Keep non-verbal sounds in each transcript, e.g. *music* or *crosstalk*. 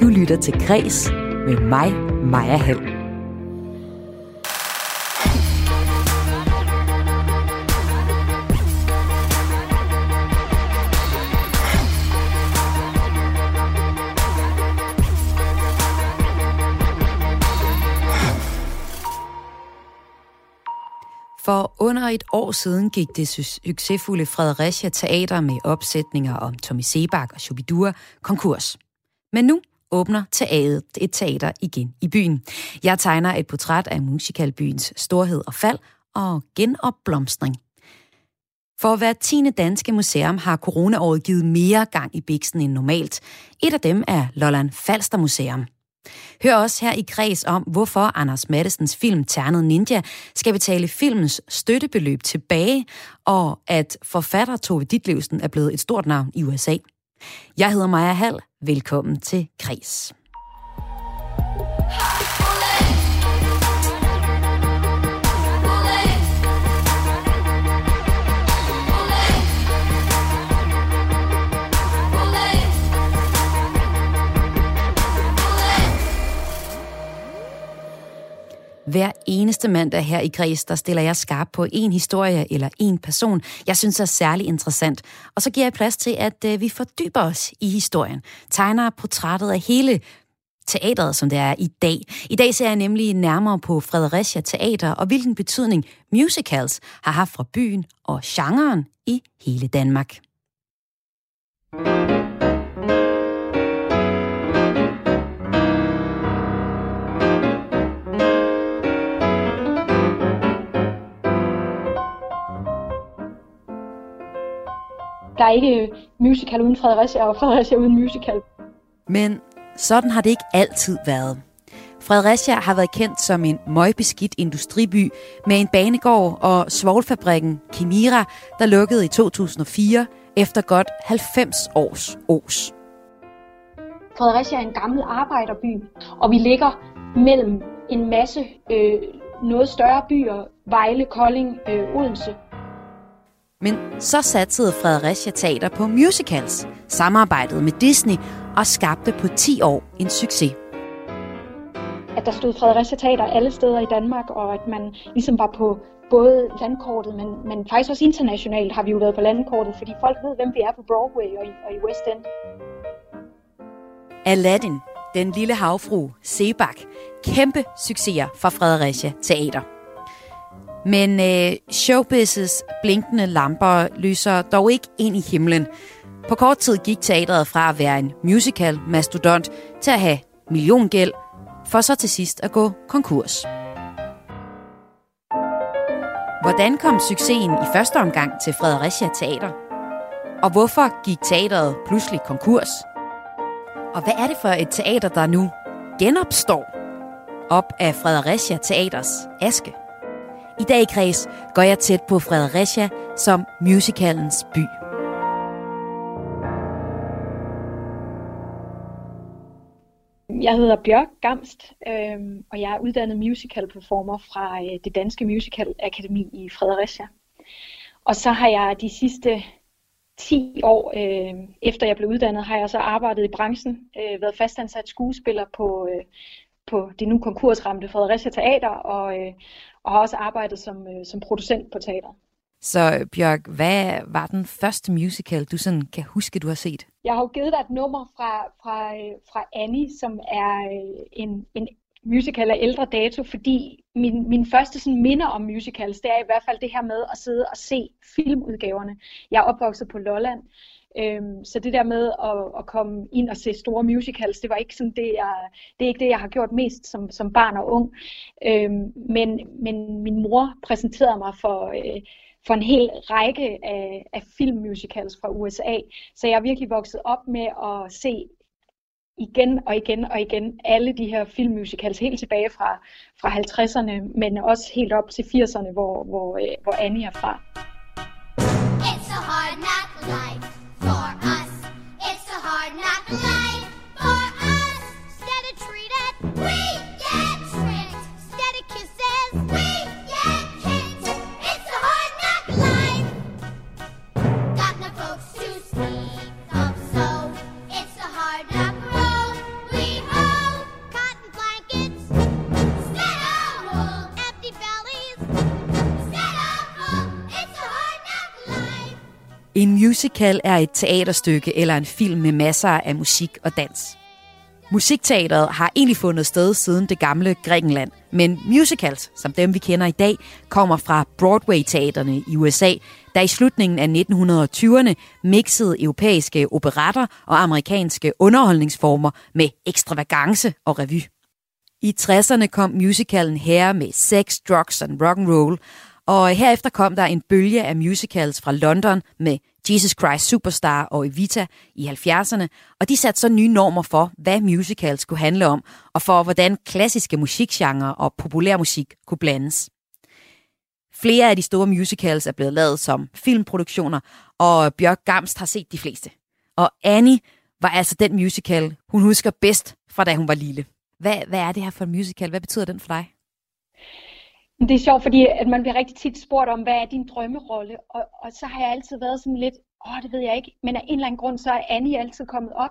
Du lytter til Græs med mig, Maja Hall. For under et år siden gik det succesfulde Fredericia Teater med opsætninger om Tommy Sebak og Shubidua konkurs. Men nu åbner teateret et teater igen i byen. Jeg tegner et portræt af musicalbyens storhed og fald og genopblomstring. For hver tiende danske museum har coronaåret givet mere gang i biksen end normalt. Et af dem er Lolland Falster Museum. Hør også her i kreds om, hvorfor Anders Mattesens film Ternet Ninja skal betale filmens støttebeløb tilbage, og at forfatter Tove Ditlevsen er blevet et stort navn i USA. Jeg hedder Maja Hall. Velkommen til Kris. Hver eneste mandag her i Græs, der stiller jeg skarp på en historie eller en person, jeg synes er særlig interessant. Og så giver jeg plads til, at øh, vi fordyber os i historien. Tegner portrættet af hele teateret, som det er i dag. I dag ser jeg nemlig nærmere på Fredericia Teater og hvilken betydning musicals har haft for byen og genren i hele Danmark. Der er ikke musical uden Fredericia, og Fredericia uden musical. Men sådan har det ikke altid været. Fredericia har været kendt som en møgbeskidt industriby med en banegård og svoglfabrikken Kimira, der lukkede i 2004 efter godt 90 års års. Fredericia er en gammel arbejderby, og vi ligger mellem en masse øh, noget større byer, Vejle, Kolding, øh, Odense. Men så satsede Fredericia Teater på musicals, samarbejdede med Disney og skabte på 10 år en succes. At der stod Fredericia Teater alle steder i Danmark, og at man ligesom var på både landkortet, men, men faktisk også internationalt har vi jo været på landkortet, fordi folk ved, hvem vi er på Broadway og i, og i West End. Aladdin, den lille havfru, Sebak, kæmpe succeser for Fredericia Teater. Men øh, showbiz's blinkende lamper lyser dog ikke ind i himlen. På kort tid gik teateret fra at være en musical mastodont til at have milliongæld, for så til sidst at gå konkurs. Hvordan kom succesen i første omgang til Fredericia Teater? Og hvorfor gik teateret pludselig konkurs? Og hvad er det for et teater, der nu genopstår op af Fredericia Teaters aske? I dag i Kreds går jeg tæt på Fredericia som musicalens by. Jeg hedder Bjørk Gamst, øh, og jeg er uddannet musical performer fra øh, det Danske Musical Akademi i Fredericia. Og så har jeg de sidste 10 år øh, efter jeg blev uddannet, har jeg så arbejdet i branchen, øh, været fastansat skuespiller på, øh, på det nu konkursramte Fredericia Teater, og, øh, og har også arbejdet som, øh, som producent på teater. Så Bjørk, hvad var den første musical, du sådan kan huske, du har set? Jeg har jo givet dig et nummer fra, fra, øh, fra Annie, som er øh, en, en musical af ældre dato, fordi min, min første sådan minder om musicals, det er i hvert fald det her med at sidde og se filmudgaverne. Jeg er opvokset på Lolland, Øhm, så det der med at, at komme ind og se store musicals, det var ikke sådan det, jeg, det er ikke det, jeg har gjort mest som, som barn og ung. Øhm, men, men min mor præsenterede mig for, øh, for en hel række af, af filmmusicals fra USA. Så jeg er virkelig vokset op med at se igen og igen og igen alle de her filmmusicals helt tilbage fra, fra 50'erne, men også helt op til 80'erne, hvor, hvor, øh, hvor Annie er fra. En musical er et teaterstykke eller en film med masser af musik og dans. Musikteateret har egentlig fundet sted siden det gamle Grækenland, men musicals, som dem vi kender i dag, kommer fra Broadway-teaterne i USA, der i slutningen af 1920'erne mixede europæiske operetter og amerikanske underholdningsformer med ekstravagance og revy. I 60'erne kom musicalen her med sex, drugs and rock and roll, og herefter kom der en bølge af musicals fra London med Jesus Christ Superstar og Evita i 70'erne, og de satte så nye normer for, hvad musicals skulle handle om, og for hvordan klassiske musikgenre og populærmusik kunne blandes. Flere af de store musicals er blevet lavet som filmproduktioner, og Bjørk Gamst har set de fleste. Og Annie var altså den musical, hun husker bedst fra da hun var lille. Hvad, hvad er det her for en musical? Hvad betyder den for dig? Det er sjovt, fordi at man bliver rigtig tit spurgt om, hvad er din drømmerolle? Og, og så har jeg altid været sådan lidt, åh, det ved jeg ikke. Men af en eller anden grund, så er Annie altid kommet op.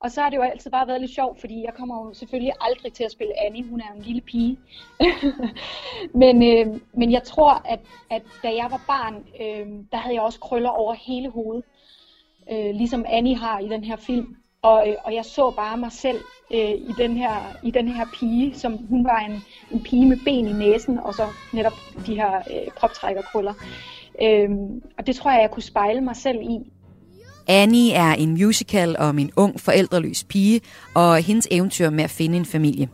Og så har det jo altid bare været lidt sjovt, fordi jeg kommer jo selvfølgelig aldrig til at spille Annie. Hun er jo en lille pige. *laughs* men, øh, men jeg tror, at, at da jeg var barn, øh, der havde jeg også krøller over hele hovedet. Øh, ligesom Annie har i den her film. Og, øh, og jeg så bare mig selv øh, i, den her, i den her pige, som hun var en, en pige med ben i næsen, og så netop de her øh, proptrækkerkrøller. Øh, og det tror jeg, jeg kunne spejle mig selv i. Annie er en musical om en ung forældreløs pige og hendes eventyr med at finde en familie.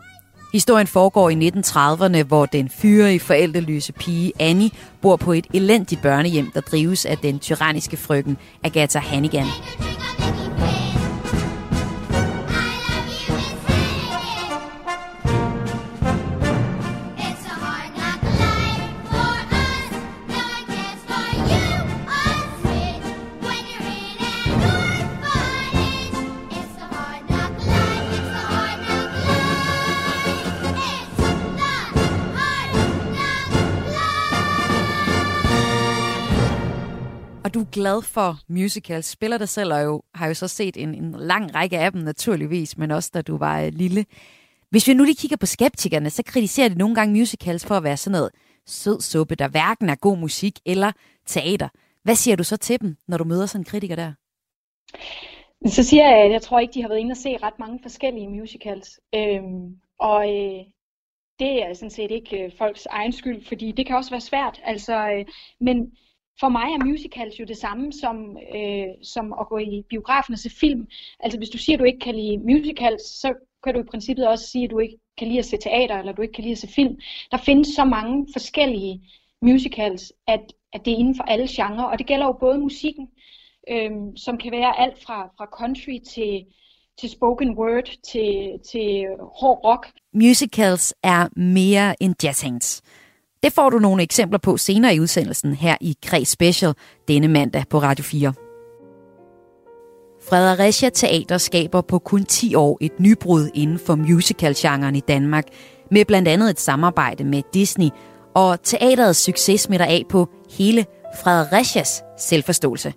Historien foregår i 1930'erne, hvor den fyrige forældreløse pige Annie bor på et elendigt børnehjem, der drives af den tyranniske frøken Agatha Hannigan. Glad for musicals, spiller dig selv, og jo, har jo så set en, en lang række af dem naturligvis, men også da du var øh, lille. Hvis vi nu lige kigger på skeptikerne, så kritiserer de nogle gange musicals for at være sådan noget sød suppe, der hverken er god musik eller teater. Hvad siger du så til dem, når du møder sådan en kritiker der? Så siger jeg, at jeg tror ikke, de har været inde og se ret mange forskellige musicals. Øhm, og øh, det er sådan set ikke øh, folks egen skyld, fordi det kan også være svært. Altså, øh, men for mig er musicals jo det samme som, øh, som at gå i biografen og se film. Altså hvis du siger, at du ikke kan lide musicals, så kan du i princippet også sige, at du ikke kan lide at se teater, eller du ikke kan lide at se film. Der findes så mange forskellige musicals, at, at det er inden for alle genrer, og det gælder jo både musikken, øh, som kan være alt fra, fra country til, til spoken word, til, til hård rock. Musicals er mere end jazzhands. Det får du nogle eksempler på senere i udsendelsen her i Kreds Special denne mandag på Radio 4. Fredericia Teater skaber på kun 10 år et nybrud inden for musicalgenren i Danmark, med blandt andet et samarbejde med Disney, og teaterets succes smitter af på hele Fredericias selvforståelse.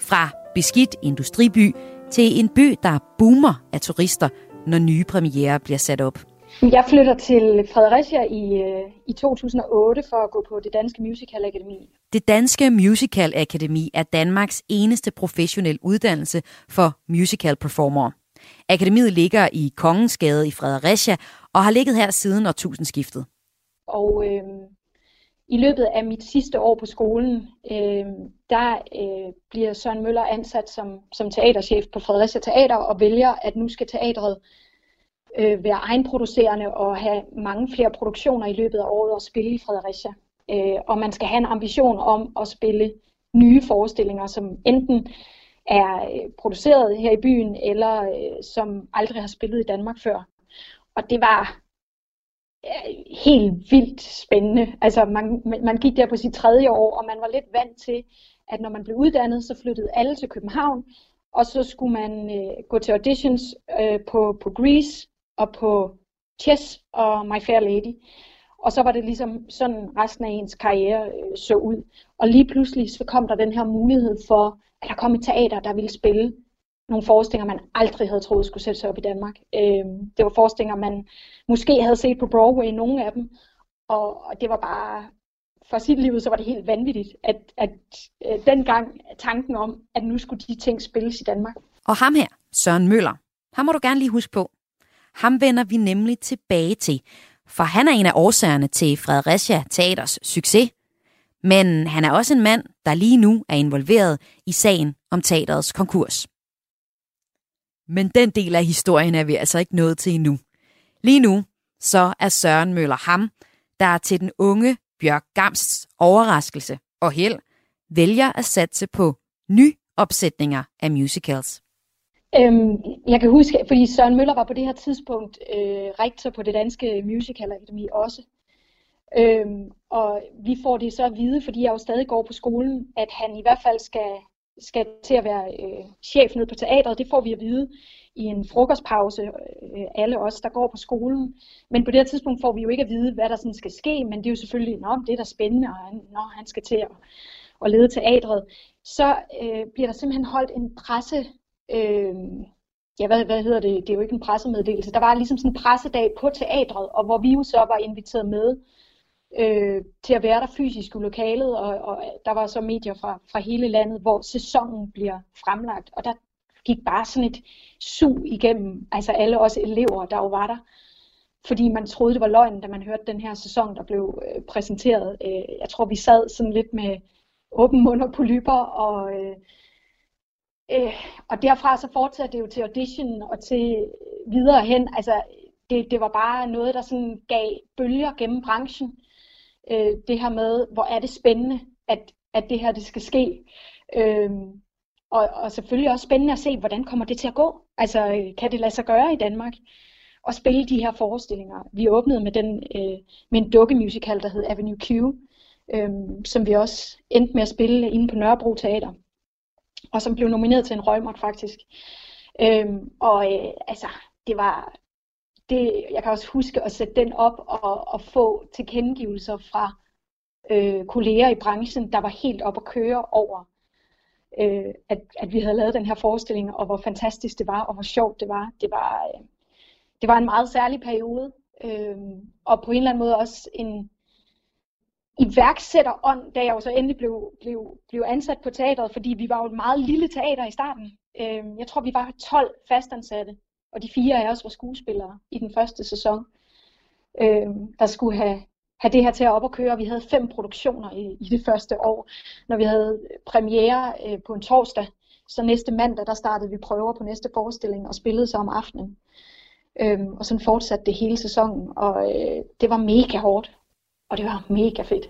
Fra beskidt industriby til en by, der boomer af turister, når nye premiere bliver sat op. Jeg flytter til Fredericia i, øh, i 2008 for at gå på det Danske Musical Akademi. Det Danske Musical Akademi er Danmarks eneste professionel uddannelse for musical performer. Akademiet ligger i Kongensgade i Fredericia og har ligget her siden årtusindskiftet. Og øh, i løbet af mit sidste år på skolen, øh, der øh, bliver Søren Møller ansat som, som teaterchef på Fredericia Teater og vælger, at nu skal teatret øh, være egenproducerende og have mange flere produktioner i løbet af året og spille i Fredericia. Øh, og man skal have en ambition om at spille nye forestillinger, som enten er øh, produceret her i byen, eller øh, som aldrig har spillet i Danmark før. Og det var øh, helt vildt spændende. Altså man, man gik der på sit tredje år, og man var lidt vant til, at når man blev uddannet, så flyttede alle til København, og så skulle man øh, gå til auditions øh, på, på Grease, og på Chess og My Fair Lady. Og så var det ligesom sådan resten af ens karriere øh, så ud. Og lige pludselig så kom der den her mulighed for, at der kom et teater, der ville spille nogle forestillinger, man aldrig havde troet skulle sætte sig op i Danmark. Øh, det var forestillinger, man måske havde set på Broadway, nogle af dem. Og, og det var bare for sit liv, så var det helt vanvittigt, at, at øh, dengang tanken om, at nu skulle de ting spilles i Danmark. Og ham her, Søren Møller, ham må du gerne lige huske på. Ham vender vi nemlig tilbage til, for han er en af årsagerne til Fredericia Teaters succes. Men han er også en mand, der lige nu er involveret i sagen om teaterets konkurs. Men den del af historien er vi altså ikke nået til endnu. Lige nu, så er Søren Møller ham, der til den unge Bjørk Gams overraskelse og held vælger at satse på nyopsætninger af musicals. Øhm, jeg kan huske, fordi Søren Møller var på det her tidspunkt øh, rektor på det danske Musical Akademi også. Øhm, og vi får det så at vide, fordi jeg jo stadig går på skolen, at han i hvert fald skal, skal til at være øh, chef nede på teatret. Det får vi at vide i en frokostpause, øh, alle os, der går på skolen. Men på det her tidspunkt får vi jo ikke at vide, hvad der sådan skal ske, men det er jo selvfølgelig, nå, det er da spændende, og han, nå, han skal til at, at lede teatret. Så øh, bliver der simpelthen holdt en presse, øh, ja, hvad, hvad hedder det, det er jo ikke en pressemeddelelse, der var ligesom sådan en pressedag på teatret, og hvor vi jo så var inviteret med øh, til at være der fysisk i lokalet, og, og der var så medier fra, fra hele landet, hvor sæsonen bliver fremlagt, og der gik bare sådan et sug igennem, altså alle os elever, der jo var der, fordi man troede, det var løgn, da man hørte den her sæson, der blev øh, præsenteret. Øh, jeg tror, vi sad sådan lidt med åben mund og polyper, og, øh, øh, og derfra så fortsatte det jo til audition og til videre hen. Altså, det, det var bare noget, der sådan gav bølger gennem branchen. Øh, det her med, hvor er det spændende, at, at det her det skal ske. Øh, og, og selvfølgelig også spændende at se, hvordan kommer det til at gå? Altså, øh, kan det lade sig gøre i Danmark? Og spille de her forestillinger. Vi åbnede med, den, øh, med en dukkemusical, der hed Avenue Q, øh, som vi også endte med at spille inde på Nørrebro Teater. Og som blev nomineret til en røgmert faktisk. Øhm, og øh, altså, det var... Det, jeg kan også huske at sætte den op og, og få tilkendegivelser fra øh, kolleger i branchen, der var helt op at køre over øh, at, at vi havde lavet den her forestilling, og hvor fantastisk det var, og hvor sjovt det var. Det var, øh, det var en meget særlig periode, øh, og på en eller anden måde også en iværksætterånd, da jeg jo så endelig blev, blev, blev ansat på teateret, fordi vi var jo et meget lille teater i starten. Øh, jeg tror, vi var 12 fastansatte, og de fire af os var skuespillere i den første sæson, øh, der skulle have have det her til at op og køre. Vi havde fem produktioner i, i det første år. Når vi havde premiere øh, på en torsdag, så næste mandag, der startede vi prøver på næste forestilling og spillede så om aftenen. Øhm, og sådan fortsatte det hele sæsonen, og øh, det var mega hårdt, og det var mega fedt.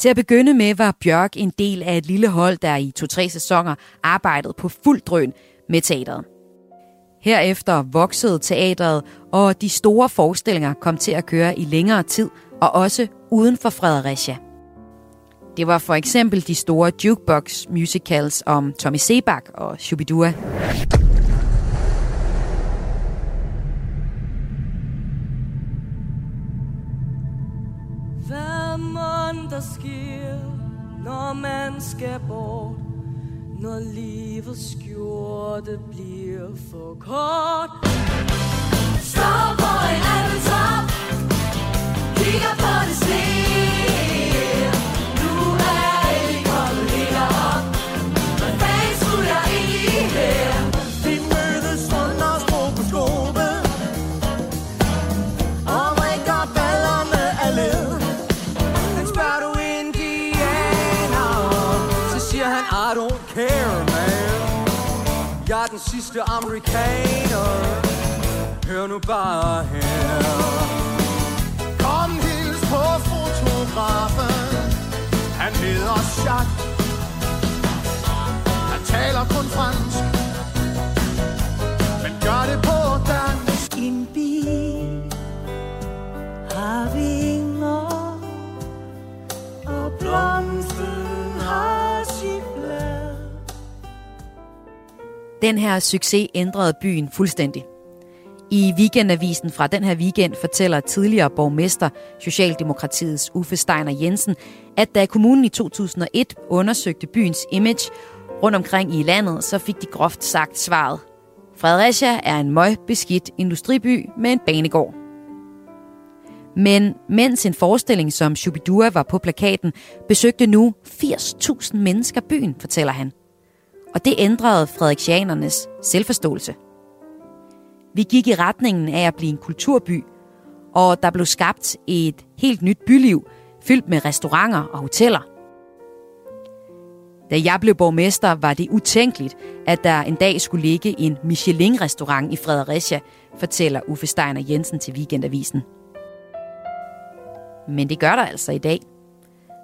Til at begynde med var Bjørk en del af et lille hold, der i to-tre sæsoner arbejdede på fuld drøn med teateret. Herefter voksede teatret, og de store forestillinger kom til at køre i længere tid og også uden for Fredericia. Det var for eksempel de store jukebox musicals om Tommy Sebak og Shubidua. Hvad der sker, når man skal bort, når livets skjorte bliver for kort. Amerikaner Hør nu bare her. Kom hils på fotografen. Han hedder Jacques. Han taler kun fransk. Den her succes ændrede byen fuldstændig. I weekendavisen fra den her weekend fortæller tidligere borgmester Socialdemokratiets Uffe Steiner Jensen, at da kommunen i 2001 undersøgte byens image rundt omkring i landet, så fik de groft sagt svaret. Fredericia er en møgbeskidt industriby med en banegård. Men mens en forestilling som Shubidua var på plakaten, besøgte nu 80.000 mennesker byen, fortæller han. Og det ændrede frederiksianernes selvforståelse. Vi gik i retningen af at blive en kulturby, og der blev skabt et helt nyt byliv, fyldt med restauranter og hoteller. Da jeg blev borgmester, var det utænkeligt, at der en dag skulle ligge en Michelin-restaurant i Fredericia, fortæller Uffe Steiner Jensen til Weekendavisen. Men det gør der altså i dag.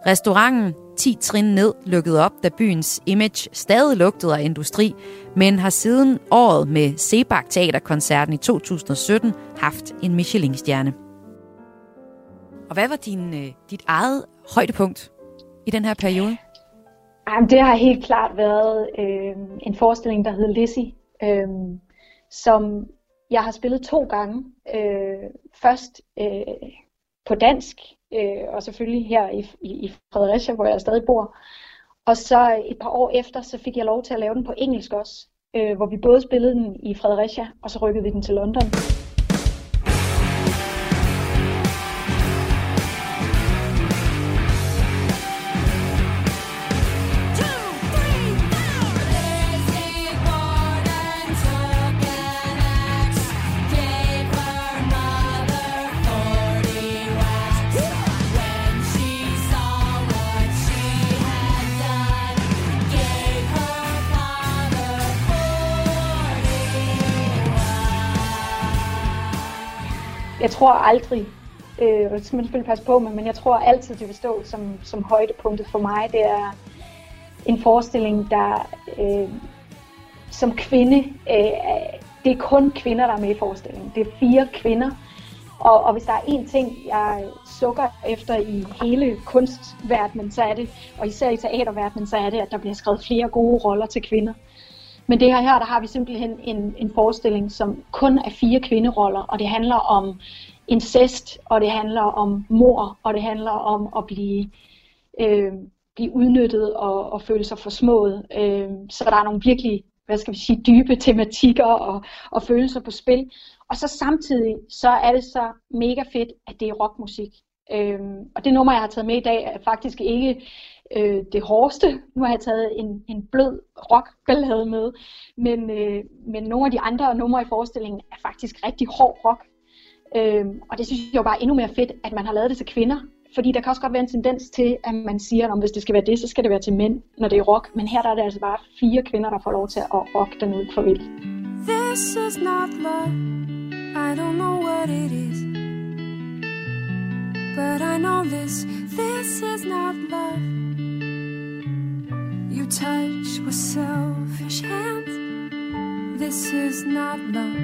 Restauranten 10 trin ned lukkede op, da byens image stadig lugtede af industri, men har siden året med Sebak Teaterkoncerten i 2017 haft en Michelin-stjerne. Og hvad var din, øh, dit eget højdepunkt i den her periode? Jamen, det har helt klart været øh, en forestilling, der hedder Lizzie, øh, som jeg har spillet to gange. Øh, først øh, på dansk, øh, og selvfølgelig her i, i, i Fredericia, hvor jeg stadig bor. Og så et par år efter, så fik jeg lov til at lave den på engelsk også, øh, hvor vi både spillede den i Fredericia, og så rykkede vi den til London. Tror aldrig, øh, det skal man selvfølgelig passe på med, men jeg tror altid, det vil stå som, som højdepunktet for mig. Det er en forestilling, der øh, som kvinde, øh, det er kun kvinder, der er med i forestillingen. Det er fire kvinder, og, og hvis der er én ting, jeg sukker efter i hele kunstverdenen, så er det, og især i teaterverdenen, så er det, at der bliver skrevet flere gode roller til kvinder. Men det her her, der har vi simpelthen en, en forestilling, som kun er fire kvinderoller, og det handler om incest, og det handler om mor, og det handler om at blive, øh, blive udnyttet og, og føle sig forsmået. Øh, så der er nogle virkelig, hvad skal vi sige, dybe tematikker og, og følelser på spil. Og så samtidig, så er det så mega fedt, at det er rockmusik. Øhm, og det nummer, jeg har taget med i dag, er faktisk ikke øh, det hårdeste. Nu har jeg taget en, en blød rockballade med, men, øh, men nogle af de andre numre i forestillingen er faktisk rigtig hård rock. Øh, og det synes jeg jo bare er endnu mere fedt, at man har lavet det til kvinder. Fordi der kan også godt være en tendens til, at man siger, at hvis det skal være det, så skal det være til mænd, når det er rock. Men her der er det altså bare fire kvinder, der får lov til at rock den ud for vildt. This is not love. I don't know what it is. But I know this, this is not love. You touch with selfish hands. This is not love.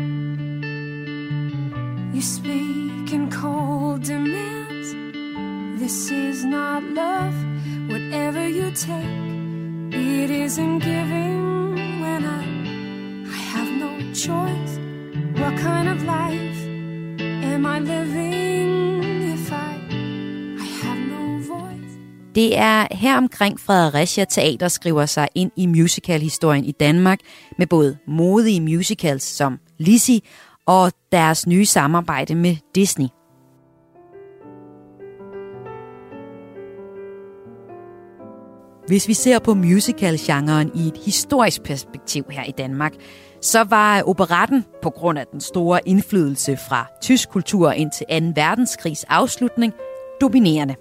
You speak in cold demands. This is not love. Whatever you take, it isn't giving when I, I have no choice. What kind of life am I living? Det er her omkring Fredericia Teater skriver sig ind i musicalhistorien i Danmark med både modige musicals som Lizzie og deres nye samarbejde med Disney. Hvis vi ser på musical-genren i et historisk perspektiv her i Danmark, så var operetten på grund af den store indflydelse fra tysk kultur indtil 2. verdenskrigs afslutning dominerende.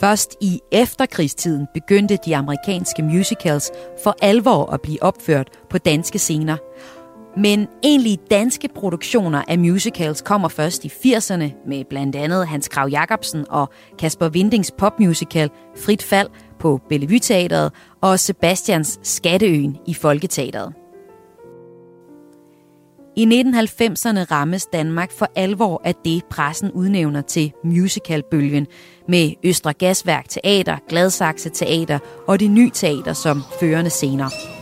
Først i efterkrigstiden begyndte de amerikanske musicals for alvor at blive opført på danske scener. Men egentlig danske produktioner af musicals kommer først i 80'erne med blandt andet Hans Krav Jacobsen og Kasper Vindings popmusical Frit Fald på Bellevue Teateret og Sebastians Skatteøen i Folketeateret. I 1990'erne rammes Danmark for alvor af det, pressen udnævner til musicalbølgen, med Østre Gasværk Teater, Gladsaxe Teater og det nye teater som førende scener.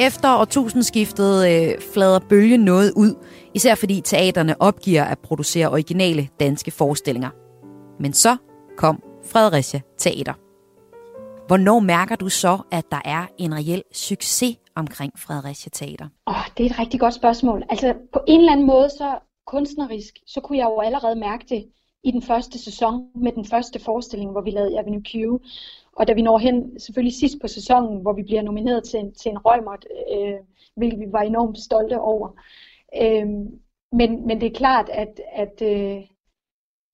Efter årtusindskiftet øh, flader bølgen noget ud, især fordi teaterne opgiver at producere originale danske forestillinger. Men så kom Fredericia Teater. Hvornår mærker du så, at der er en reel succes omkring Fredericia Teater? Oh, det er et rigtig godt spørgsmål. Altså på en eller anden måde, så kunstnerisk, så kunne jeg jo allerede mærke det i den første sæson med den første forestilling, hvor vi lavede Avenue Q. Og da vi når hen, selvfølgelig sidst på sæsonen, hvor vi bliver nomineret til en, til en røgmert, øh, hvilket vi var enormt stolte over. Øh, men, men det er klart, at, at, øh,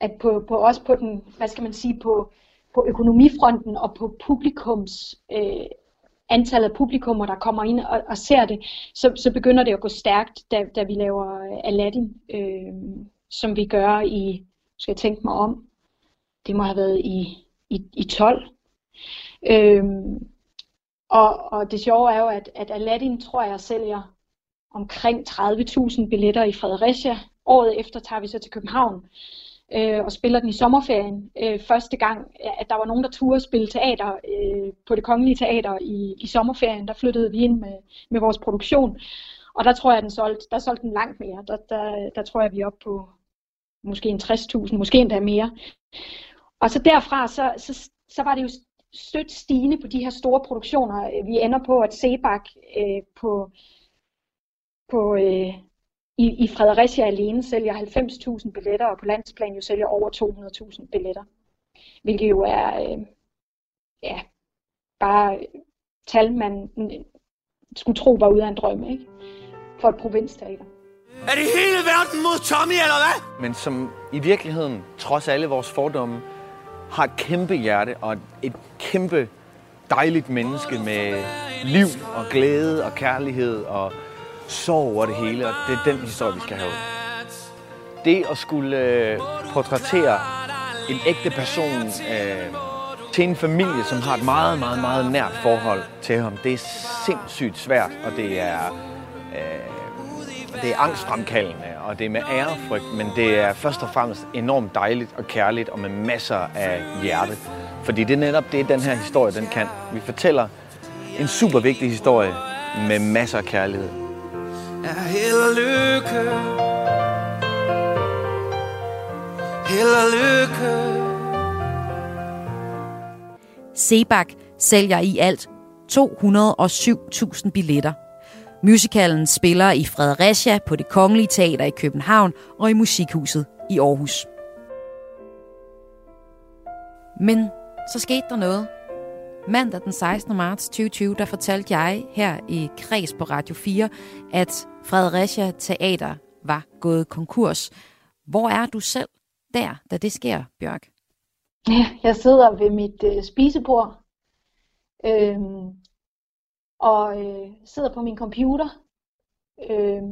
at på, på også på den, hvad skal man sige, på, på økonomifronten og på publikums øh, antallet af publikummer, der kommer ind og, og ser det, så, så begynder det at gå stærkt, da, da vi laver Aladdin, øh, som vi gør i, skal jeg tænke mig om, det må have været i, i, i 12. Øhm, og, og det sjove er jo, at, at Aladdin, tror jeg, sælger omkring 30.000 billetter i Fredericia. Året efter tager vi så til København øh, og spiller den i sommerferien. Øh, første gang, at der var nogen, der turde spille teater øh, på det kongelige teater i, i sommerferien, der flyttede vi ind med, med vores produktion. Og der tror jeg, den solgte, der solgte den langt mere. Der, der, der tror jeg, vi er oppe på måske en 60.000, måske endda mere. Og så derfra, så, så, så var det jo stødt stigende på de her store produktioner. Vi ender på, at Sebak øh, på, på øh, i, i Fredericia alene sælger 90.000 billetter, og på landsplan jo sælger over 200.000 billetter. Hvilket jo er øh, ja, bare tal, man skulle tro var ude af en drøm, ikke? For et provinsteater. Er det hele verden mod Tommy, eller hvad? Men som i virkeligheden, trods alle vores fordomme, har et kæmpe hjerte og et kæmpe dejligt menneske med liv og glæde og kærlighed og sorg over det hele, og det er den historie, vi skal have. Det at skulle øh, portrættere en ægte person øh, til en familie, som har et meget, meget, meget nært forhold til ham, det er sindssygt svært, og det er, øh, det er angstfremkaldende, og det er med ærefrygt, men det er først og fremmest enormt dejligt og kærligt, og med masser af hjerte. Fordi det er netop det, den her historie den kan. Vi fortæller en super vigtig historie med masser af kærlighed er held og lykke. Held og lykke. Sebak sælger i alt 207.000 billetter. Musicalen spiller i Fredericia på det Kongelige Teater i København og i Musikhuset i Aarhus. Men så skete der noget. Mandag den 16. marts 2020, der fortalte jeg her i Kreds på Radio 4, at Fredericia Teater var gået konkurs. Hvor er du selv der, da det sker, Bjørk? Jeg sidder ved mit øh, spisebord Øhm, og øh, sidder på min computer. Øh,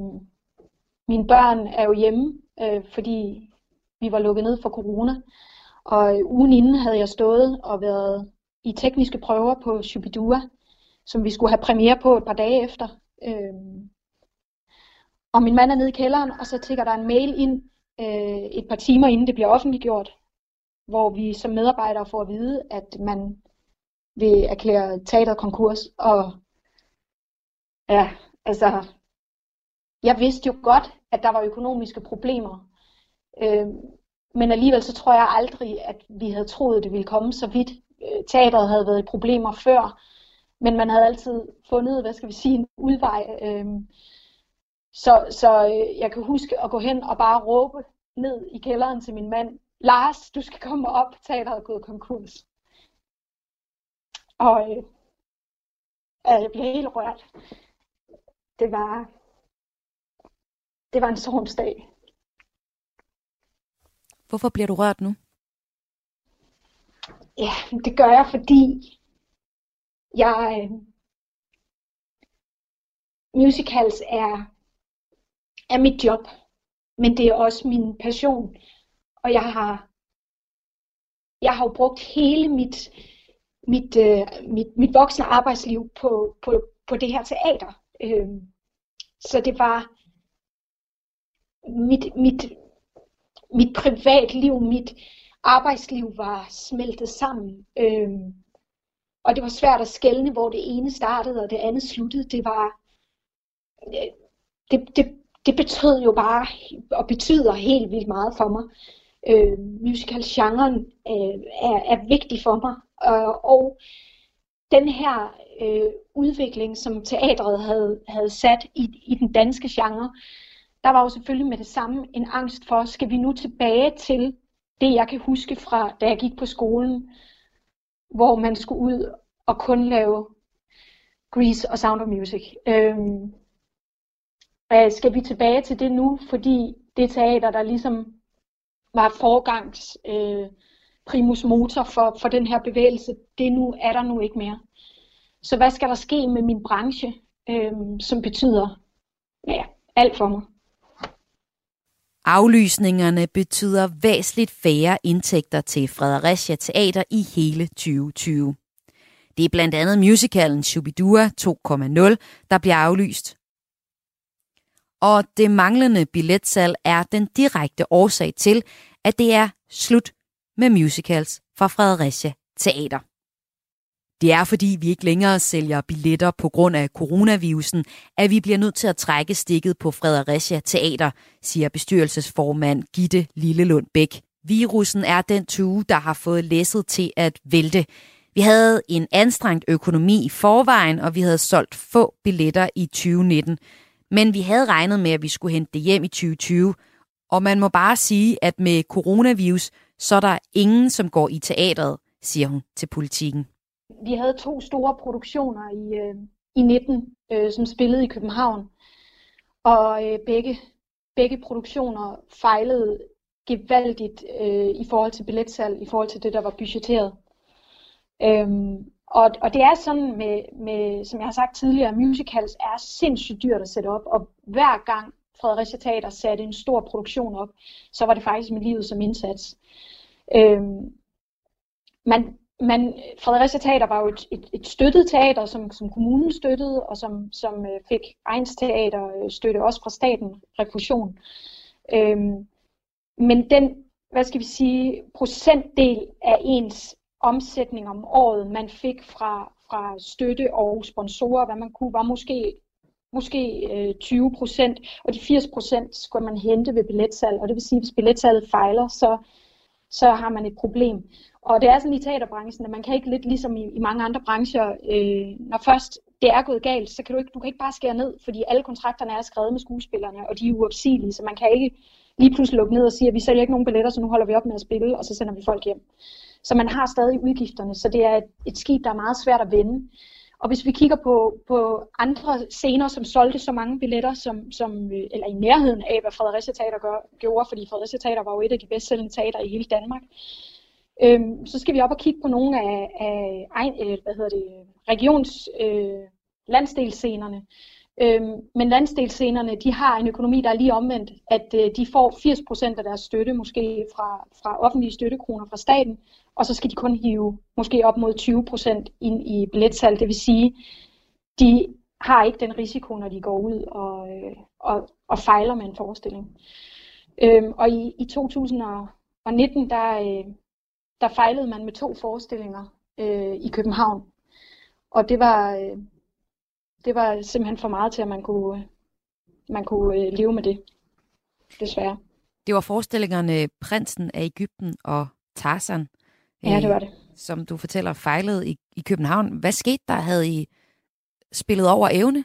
mine børn er jo hjemme, øh, fordi vi var lukket ned for corona. Og øh, ugen inden havde jeg stået og været i tekniske prøver på Shubidua, som vi skulle have premiere på et par dage efter. Øh, og min mand er nede i kælderen, og så tigger der en mail ind øh, et par timer inden det bliver offentliggjort, hvor vi som medarbejdere får at vide, at man vil erklære teateret konkurs. Og ja, altså, jeg vidste jo godt, at der var økonomiske problemer. Øh, men alligevel så tror jeg aldrig, at vi havde troet, det ville komme så vidt. Øh, teateret havde været i problemer før, men man havde altid fundet, hvad skal vi sige, en udvej. Øh, så, så øh, jeg kan huske at gå hen og bare råbe ned i kælderen til min mand, Lars, du skal komme op, teateret er gået konkurs. Og øh, jeg blev helt rørt. Det var, det var en sorgsdag. Hvorfor bliver du rørt nu? Ja, det gør jeg, fordi jeg øh, musicals er er mit job, men det er også min passion. Og jeg har, jeg har jo brugt hele mit, mit, øh, mit, mit voksne arbejdsliv på, på, på det her teater. Øh, så det var mit, mit, mit privatliv, mit arbejdsliv var smeltet sammen. Øh, og det var svært at skelne, hvor det ene startede og det andet sluttede. Det var, øh, det, det, det betød jo bare, og betyder helt vildt meget for mig. Øh, musical-genren øh, er, er vigtig for mig, øh, og den her øh, udvikling, som teatret havde, havde sat i, i den danske genre, der var jo selvfølgelig med det samme en angst for, skal vi nu tilbage til det, jeg kan huske fra, da jeg gik på skolen, hvor man skulle ud og kun lave Grease og Sound of Music. Øhm, skal vi tilbage til det nu, fordi det teater, der ligesom var forgangs øh, primus motor for, for den her bevægelse, det nu er der nu ikke mere. Så hvad skal der ske med min branche, øh, som betyder ja, alt for mig? Aflysningerne betyder væsentligt færre indtægter til Fredericia Teater i hele 2020. Det er blandt andet musicalen Shubidua 2.0, der bliver aflyst. Og det manglende billetsalg er den direkte årsag til, at det er slut med musicals fra Fredericia Teater. Det er fordi vi ikke længere sælger billetter på grund af coronavirusen, at vi bliver nødt til at trække stikket på Fredericia Teater, siger bestyrelsesformand Gitte Lillelund Bæk. Virusen er den tue, der har fået læsset til at vælte. Vi havde en anstrengt økonomi i forvejen, og vi havde solgt få billetter i 2019. Men vi havde regnet med, at vi skulle hente det hjem i 2020. Og man må bare sige, at med coronavirus, så er der ingen, som går i teatret, siger hun til politikken. Vi havde to store produktioner i, øh, i 19, øh, som spillede i København. Og øh, begge, begge produktioner fejlede gevaldigt øh, i forhold til billetsalg, i forhold til det, der var budgetteret. Øhm, og, og det er sådan med, med, som jeg har sagt tidligere, musicals er sindssygt dyrt at sætte op, og hver gang Fredericia Teater satte en stor produktion op, så var det faktisk med livet som indsats. Øhm, man, man, Fredericia Teater var jo et, et, et støttet teater, som, som kommunen støttede, og som, som øh, fik Ejens Teater øh, støtte også fra staten, refusion. Øhm, men den, hvad skal vi sige, procentdel af ens omsætning om året, man fik fra, fra støtte og sponsorer, hvad man kunne, var måske måske øh, 20 procent, og de 80 procent skulle man hente ved billetsalg, og det vil sige, at hvis billetsalget fejler, så, så har man et problem. Og det er sådan i teaterbranchen, at man kan ikke lidt ligesom i, i mange andre brancher, øh, når først det er gået galt, så kan du ikke, du kan ikke bare skære ned, fordi alle kontrakterne er skrevet med skuespillerne, og de er uopsigelige, så man kan ikke lige pludselig lukke ned og sige, at vi sælger ikke nogen billetter, så nu holder vi op med at spille, og så sender vi folk hjem. Så man har stadig udgifterne, så det er et, et skib, der er meget svært at vende. Og hvis vi kigger på, på andre scener, som solgte så mange billetter, som, som, øh, eller i nærheden af, hvad Fredericia Teater gør, gjorde, fordi Fredericia Teater var jo et af de bedst sælgende teater i hele Danmark, øhm, så skal vi op og kigge på nogle af, af, af øh, hvad hedder det, regions øh, landsdelsscenerne. Øhm, men landsdelsscenerne, de har en økonomi, der er lige omvendt, at øh, de får 80% af deres støtte, måske fra, fra offentlige støttekroner fra staten, og så skal de kun hive måske op mod 20% ind i billetsalg. Det vil sige, de har ikke den risiko, når de går ud og, øh, og, og fejler med en forestilling. Øhm, og i, i 2019, der, øh, der fejlede man med to forestillinger øh, i København. Og det var, øh, det var simpelthen for meget til, at man kunne, man kunne øh, leve med det, desværre. Det var forestillingerne Prinsen af Ægypten og Tarzan. Ja, det var det. Som du fortæller fejlede i, i København. Hvad skete der? Havde I spillet over evne?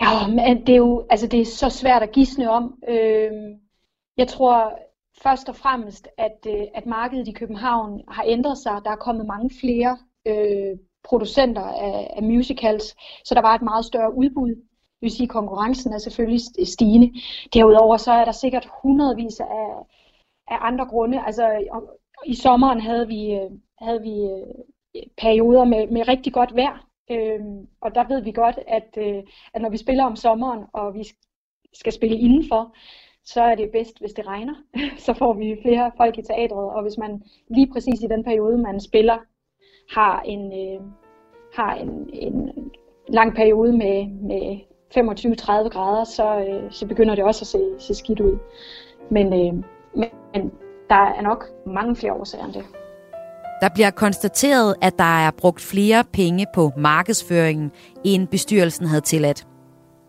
Ja, men det er jo altså det er så svært at gisne om. Øh, jeg tror først og fremmest, at, øh, at markedet i København har ændret sig. Der er kommet mange flere øh, producenter af, af musicals, så der var et meget større udbud. Det vil sige, at konkurrencen er selvfølgelig stigende. Derudover så er der sikkert hundredvis af, af andre grunde. Altså i sommeren havde vi, øh, havde vi øh, perioder med, med rigtig godt vejr, øhm, og der ved vi godt, at, øh, at når vi spiller om sommeren, og vi skal spille indenfor, så er det bedst, hvis det regner. *laughs* så får vi flere folk i teatret, og hvis man lige præcis i den periode, man spiller, har en, øh, har en, en lang periode med, med 25-30 grader, så, øh, så begynder det også at se, se skidt ud. Men, øh, men der er nok mange flere årsager end det. Der bliver konstateret, at der er brugt flere penge på markedsføringen, end bestyrelsen havde tilladt.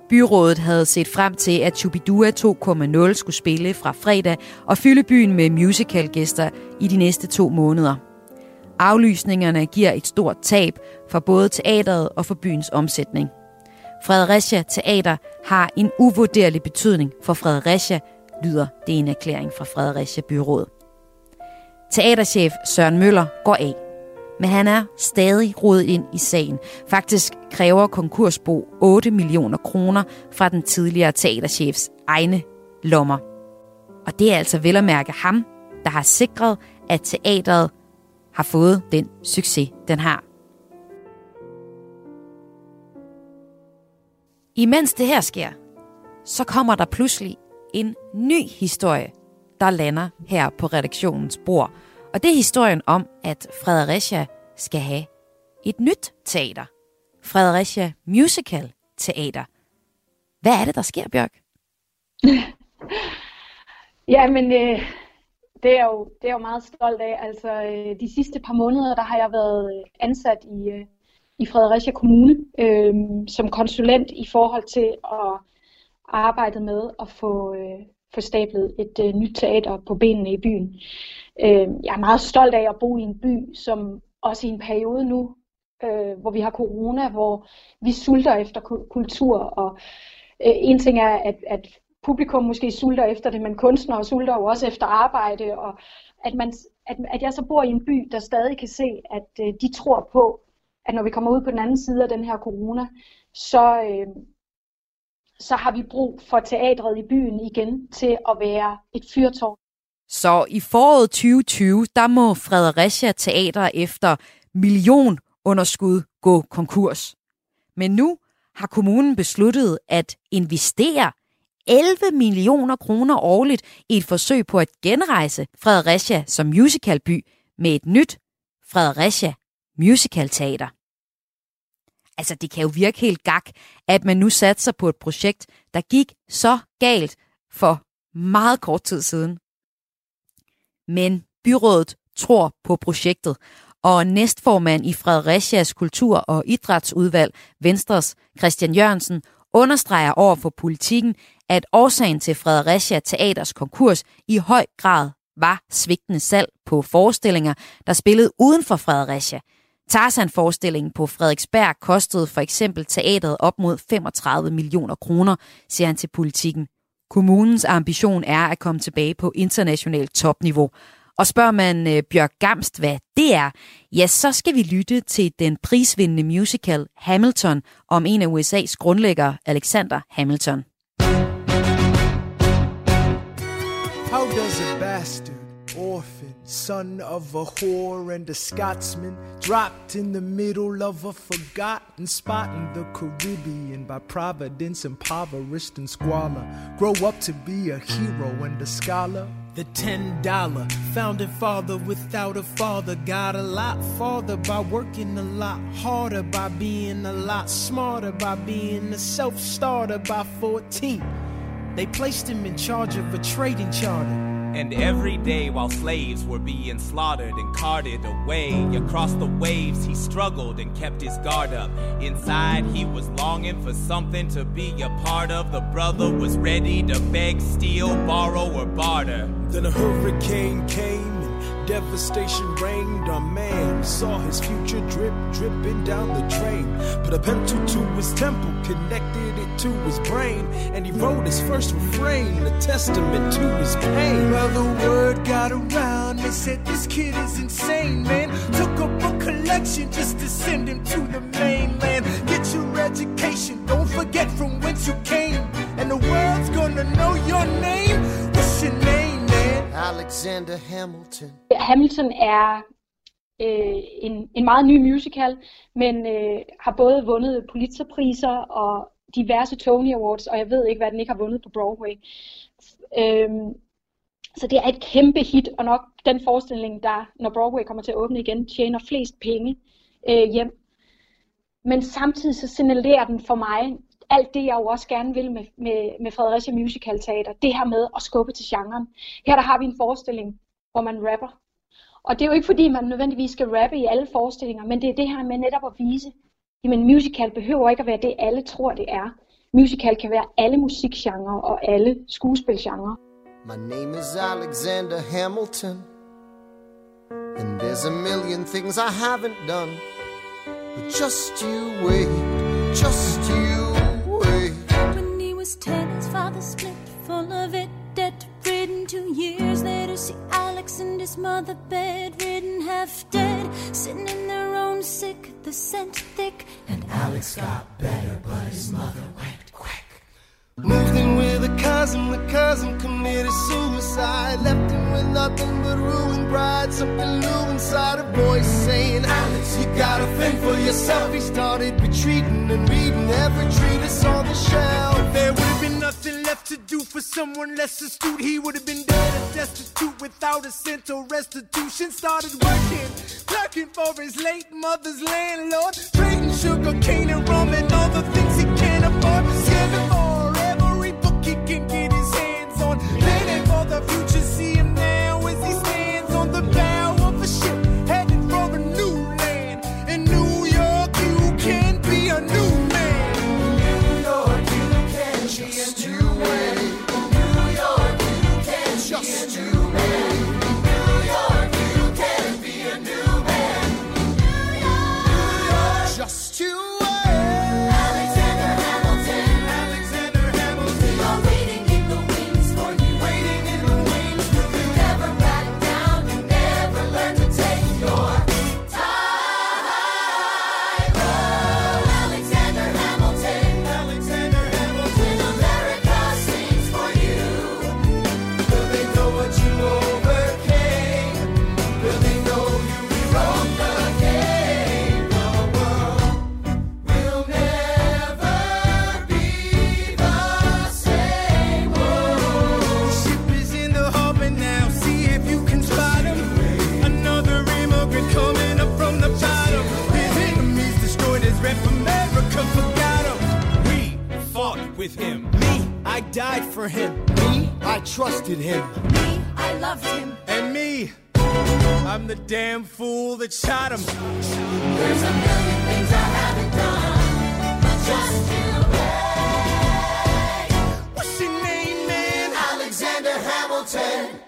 Byrådet havde set frem til, at Chubidua 2.0 skulle spille fra fredag og fylde byen med musicalgæster i de næste to måneder. Aflysningerne giver et stort tab for både teateret og for byens omsætning. Fredericia Teater har en uvurderlig betydning for Fredericia, lyder det en erklæring fra Fredericia Byråd. Teaterchef Søren Møller går af. Men han er stadig rodet ind i sagen. Faktisk kræver konkursbo 8 millioner kroner fra den tidligere teaterchefs egne lommer. Og det er altså vel at mærke ham, der har sikret, at teateret har fået den succes, den har. Imens det her sker, så kommer der pludselig en ny historie, der lander her på redaktionens bord. Og det er historien om, at Fredericia skal have et nyt teater. Fredericia Musical Teater. Hvad er det, der sker, Bjørk? *laughs* ja, men øh, det, er jo, det er jo meget stolt af. Altså, øh, de sidste par måneder, der har jeg været øh, ansat i, øh, i Fredericia Kommune øh, som konsulent i forhold til at arbejdet med at få, øh, få stablet et øh, nyt teater på benene i byen. Øh, jeg er meget stolt af at bo i en by, som også i en periode nu, øh, hvor vi har corona, hvor vi sulter efter kultur. Og øh, en ting er, at, at publikum måske sulter efter det, men kunstnere sulter jo også efter arbejde. Og at, man, at, at jeg så bor i en by, der stadig kan se, at øh, de tror på, at når vi kommer ud på den anden side af den her corona, så, øh, så har vi brug for teatret i byen igen til at være et fyrtårn. Så i foråret 2020, der må Fredericia Teater efter millionunderskud gå konkurs. Men nu har kommunen besluttet at investere 11 millioner kroner årligt i et forsøg på at genrejse Fredericia som musicalby med et nyt Fredericia Musical Teater. Altså, det kan jo virke helt gak, at man nu satser på et projekt, der gik så galt for meget kort tid siden. Men byrådet tror på projektet, og næstformand i Fredericias Kultur- og Idrætsudvalg, Venstres Christian Jørgensen, understreger over for politikken, at årsagen til Fredericia Teaters konkurs i høj grad var svigtende salg på forestillinger, der spillede uden for Fredericia – Tarzan-forestillingen på Frederiksberg kostede for eksempel teateret op mod 35 millioner kroner, siger han til politikken. Kommunens ambition er at komme tilbage på internationalt topniveau. Og spørger man uh, Bjørk Gamst, hvad det er, ja, så skal vi lytte til den prisvindende musical Hamilton om en af USA's grundlæggere, Alexander Hamilton. How does a bastard, orphan, son of a whore and a Scotsman, dropped in the middle of a forgotten spot in the Caribbean by providence, impoverished and squalor. Grow up to be a hero and a scholar. The ten dollar founding father without a father got a lot farther by working a lot harder, by being a lot smarter, by being a self starter by 14. They placed him in charge of a trading charter. And every day while slaves were being slaughtered and carted away across the waves, he struggled and kept his guard up. Inside, he was longing for something to be a part of. The brother was ready to beg, steal, borrow, or barter. Then a hurricane came and devastation reigned. Our man saw his future drip, dripping down the drain. Put a pencil to his temple, connected it to his brain, and he wrote his first refrain, a testament to his pain. Well, the word got around, they said this kid is insane, man. Took up a collection just to send him to the mainland. Get your education, don't forget from whence you came, and the world's gonna know your name. What's your name? man? Alexander Hamilton. Hamilton er øh, en, en meget ny musical, men øh, har både vundet Pulitzerpriser og diverse Tony Awards, og jeg ved ikke, hvad den ikke har vundet på Broadway. Øhm, så det er et kæmpe hit, og nok den forestilling, der, når Broadway kommer til at åbne igen, tjener flest penge øh, hjem. Men samtidig så signalerer den for mig alt det, jeg jo også gerne vil med, med, med Fredericia Musical Teater, det her med at skubbe til genren. Her der har vi en forestilling, hvor man rapper. Og det er jo ikke fordi, man nødvendigvis skal rappe i alle forestillinger, men det er det her med netop at vise, at musical behøver ikke at være det, alle tror, det er. Musical kan være alle musikgenre og alle skuespilgenre. My name is Alexander Hamilton And there's a million things I haven't done But just you wait, just you wait When he was ten, his father split full of it Debt ridden two years later See Alex and his mother bedridden, half dead Sitting in their own sick, the scent thick Alex got better, but his mother went quick Moved in with a cousin, the cousin committed suicide. Left him with nothing but ruined pride. Something new inside a voice saying, Alex, you gotta thing for yourself. He started retreating and reading every treatise on the shelf. There would for someone less astute. He would have been dead and destitute without a cent or restitution. Started working, clerking for his late mother's landlord. Trading sugar cane and rum and all the things trusted him. Me, I loved him. And me, I'm the damn fool that shot him. There's a million things I haven't done, but just you wait. What's your name, man? Alexander Hamilton.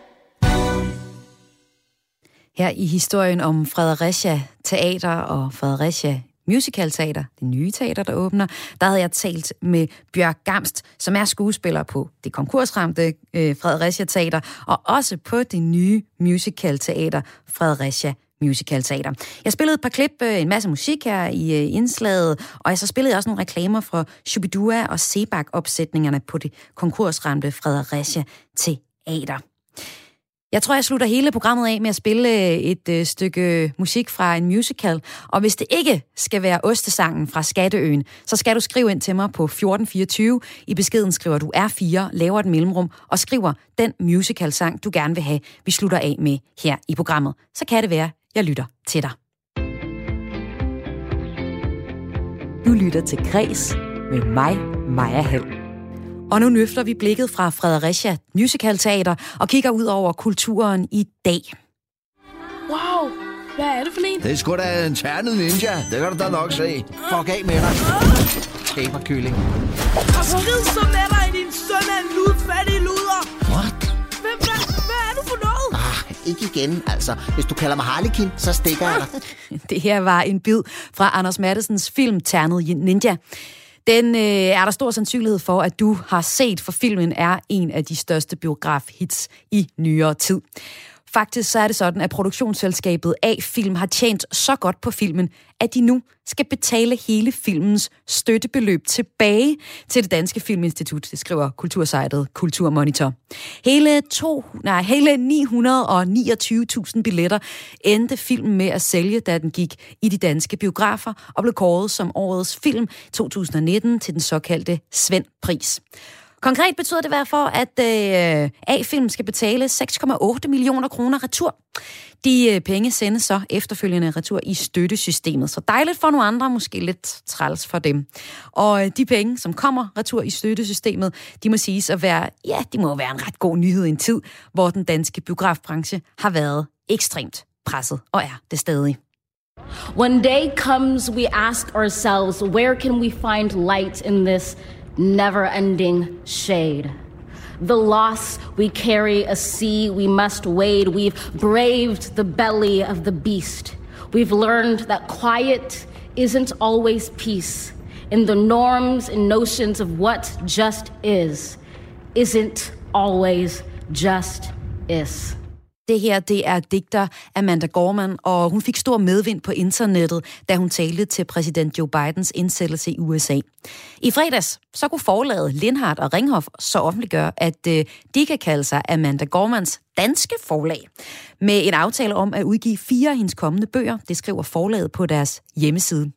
Her i historien om Fredericia Teater og Fredericia Musicalteater, det nye teater, der åbner, der havde jeg talt med Bjørk Gamst, som er skuespiller på det konkursramte øh, Fredericia Teater, og også på det nye musicalteater Fredericia Musical Teater. Jeg spillede et par klip, øh, en masse musik her i øh, indslaget, og så spillede jeg også nogle reklamer fra Shubidua og Sebak-opsætningerne på det konkursramte Fredericia Teater. Jeg tror, jeg slutter hele programmet af med at spille øh, et øh, stykke øh, musik fra en musical. Og hvis det ikke skal være Ostesangen fra Skatteøen, så skal du skrive ind til mig på 1424. I beskeden skriver du R4, laver et mellemrum og skriver den musical-sang, du gerne vil have, vi slutter af med her i programmet. Så kan det være, jeg lytter til dig. Du lytter til Græs med mig, Maja Hall. Og nu løfter vi blikket fra Fredericia Musical Teater og kigger ud over kulturen i dag. Wow, hvad er det for en? Det er sgu da en ternet ninja. Det kan du da nok se. Fuck af med dig. Taberkylling. Og skrid så med dig, din søn af en ludfattig luder. What? Hvad, hvad, hvad er du for noget? Ah, ikke igen, altså. Hvis du kalder mig Harlekin, så stikker jeg dig. *laughs* Det her var en bid fra Anders Mattesens film Ternet Ninja. Den øh, er der stor sandsynlighed for, at du har set, for filmen er en af de største biograf-hits i nyere tid. Faktisk så er det sådan, at produktionsselskabet A-Film har tjent så godt på filmen, at de nu skal betale hele filmens støttebeløb tilbage til det Danske Filminstitut, det skriver kultursejtet Kulturmonitor. Hele, to, nej, hele 929.000 billetter endte filmen med at sælge, da den gik i de danske biografer og blev kåret som årets film 2019 til den såkaldte Svend-pris. Konkret betyder det derfor, at øh, A-film skal betale 6,8 millioner kroner retur. De øh, penge sendes så efterfølgende retur i støttesystemet. Så dejligt for nogle andre, måske lidt træls for dem. Og øh, de penge, som kommer retur i støttesystemet, de må siges at være, ja, de må være en ret god nyhed i en tid, hvor den danske biografbranche har været ekstremt presset, og er det stadig. When day comes, we ask ourselves, where can we find light in this never ending shade? The loss we carry, a sea we must wade. We've braved the belly of the beast. We've learned that quiet isn't always peace. In the norms and notions of what just is, isn't always just is. Det her, det er digter Amanda Gorman, og hun fik stor medvind på internettet, da hun talte til præsident Joe Bidens indsættelse i USA. I fredags, så kunne forlaget Lindhardt og Ringhof så offentliggøre, at øh, de kan kalde sig Amanda Gormans danske forlag, med en aftale om at udgive fire af hendes kommende bøger. Det skriver forlaget på deres hjemmeside.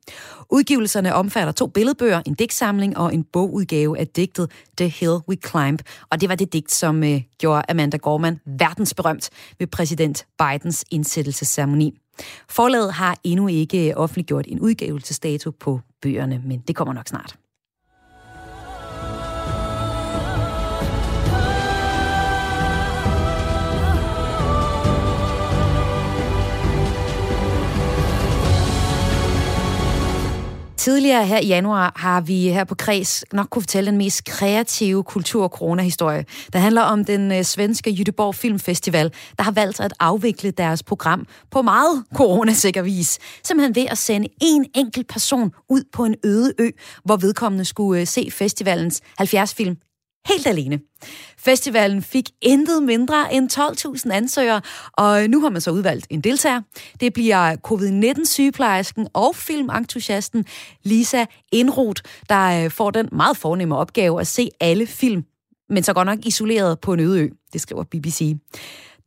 Udgivelserne omfatter to billedbøger, en digtsamling og en bogudgave af digtet The Hill We Climb. Og det var det digt, som øh, gjorde Amanda Gorman verdensberømt ved præsident Bidens indsættelsesceremoni. Forlaget har endnu ikke øh, offentliggjort en udgivelsesdato på bøgerne, men det kommer nok snart. Tidligere her i januar har vi her på Kreds nok kunne fortælle den mest kreative kultur- corona-historie. Der handler om den øh, svenske Jytteborg Filmfestival, der har valgt at afvikle deres program på meget coronasikker vis. Simpelthen ved at sende en enkelt person ud på en øde ø, hvor vedkommende skulle øh, se festivalens 70 film helt alene. Festivalen fik intet mindre end 12.000 ansøgere, og nu har man så udvalgt en deltager. Det bliver covid-19-sygeplejersken og filmentusiasten Lisa Indroth, der øh, får den meget fornemme opgave at se alle film, men så godt nok isoleret på en øde ø, det skriver BBC.